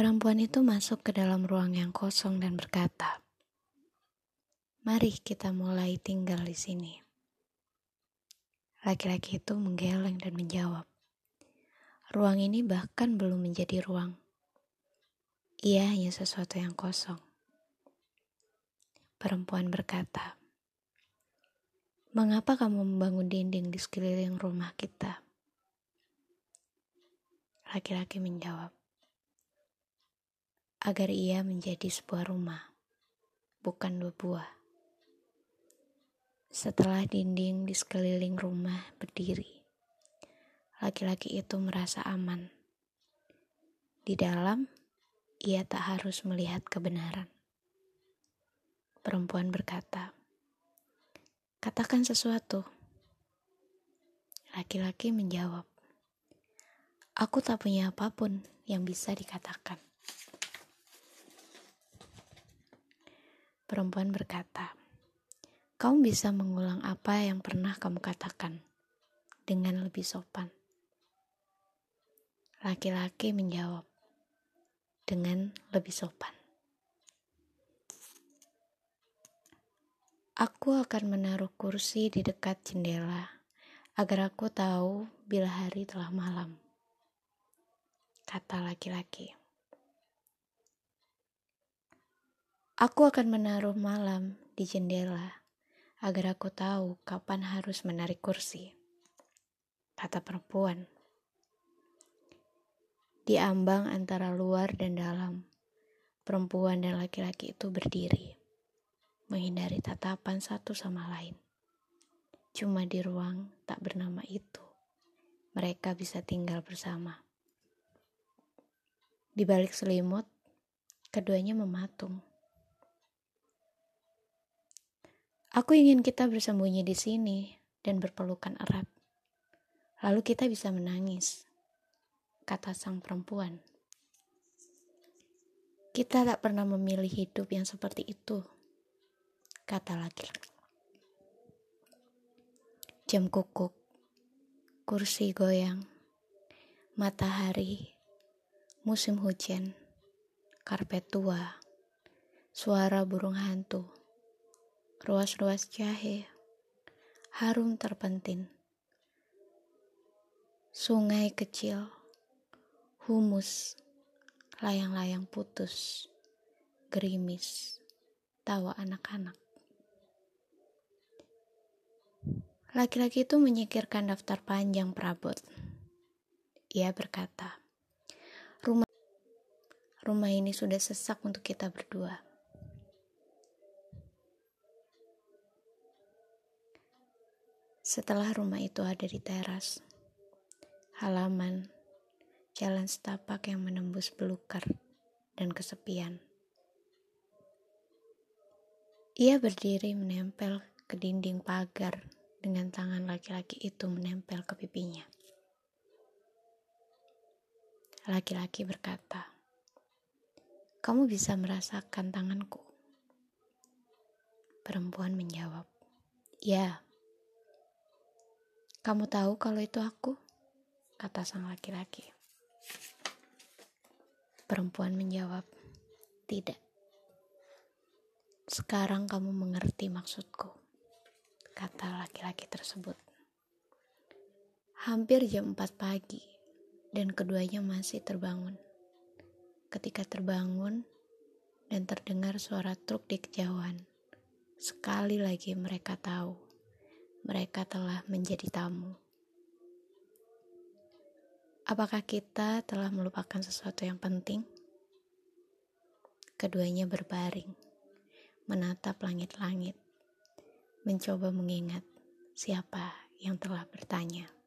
Perempuan itu masuk ke dalam ruang yang kosong dan berkata, "Mari kita mulai tinggal di sini." Laki-laki itu menggeleng dan menjawab, "Ruang ini bahkan belum menjadi ruang. Ia hanya sesuatu yang kosong." Perempuan berkata, "Mengapa kamu membangun dinding di sekeliling rumah kita?" Laki-laki menjawab, agar ia menjadi sebuah rumah, bukan dua buah. Setelah dinding di sekeliling rumah berdiri, laki-laki itu merasa aman. Di dalam, ia tak harus melihat kebenaran. Perempuan berkata, "Katakan sesuatu." Laki-laki menjawab, Aku tak punya apa pun yang bisa dikatakan. Perempuan berkata, "Kamu bisa mengulang apa yang pernah kamu katakan dengan lebih sopan." Laki-laki menjawab, "Dengan lebih sopan." Aku akan menaruh kursi di dekat jendela agar aku tahu bila hari telah malam kata laki-laki. Aku akan menaruh malam di jendela agar aku tahu kapan harus menarik kursi, kata perempuan. Di ambang antara luar dan dalam, perempuan dan laki-laki itu berdiri, menghindari tatapan satu sama lain. Cuma di ruang tak bernama itu, mereka bisa tinggal bersama. Di balik selimut, keduanya mematung. Aku ingin kita bersembunyi di sini dan berpelukan erat. Lalu kita bisa menangis, kata sang perempuan. Kita tak pernah memilih hidup yang seperti itu, kata laki-laki. Jam kukuk, kursi goyang, matahari musim hujan, karpet tua, suara burung hantu, ruas-ruas jahe, harum terpentin, sungai kecil, humus, layang-layang putus, gerimis, tawa anak-anak. Laki-laki itu menyikirkan daftar panjang perabot. Ia berkata, Rumah ini sudah sesak untuk kita berdua. Setelah rumah itu ada di teras, halaman, jalan setapak yang menembus belukar dan kesepian. Ia berdiri menempel ke dinding pagar dengan tangan laki-laki itu menempel ke pipinya. Laki-laki berkata, kamu bisa merasakan tanganku. Perempuan menjawab, Ya. Kamu tahu kalau itu aku? Kata sang laki-laki. Perempuan menjawab, Tidak. Sekarang kamu mengerti maksudku, kata laki-laki tersebut. Hampir jam 4 pagi, dan keduanya masih terbangun ketika terbangun dan terdengar suara truk di kejauhan. Sekali lagi mereka tahu mereka telah menjadi tamu. Apakah kita telah melupakan sesuatu yang penting? Keduanya berbaring, menatap langit-langit, mencoba mengingat siapa yang telah bertanya.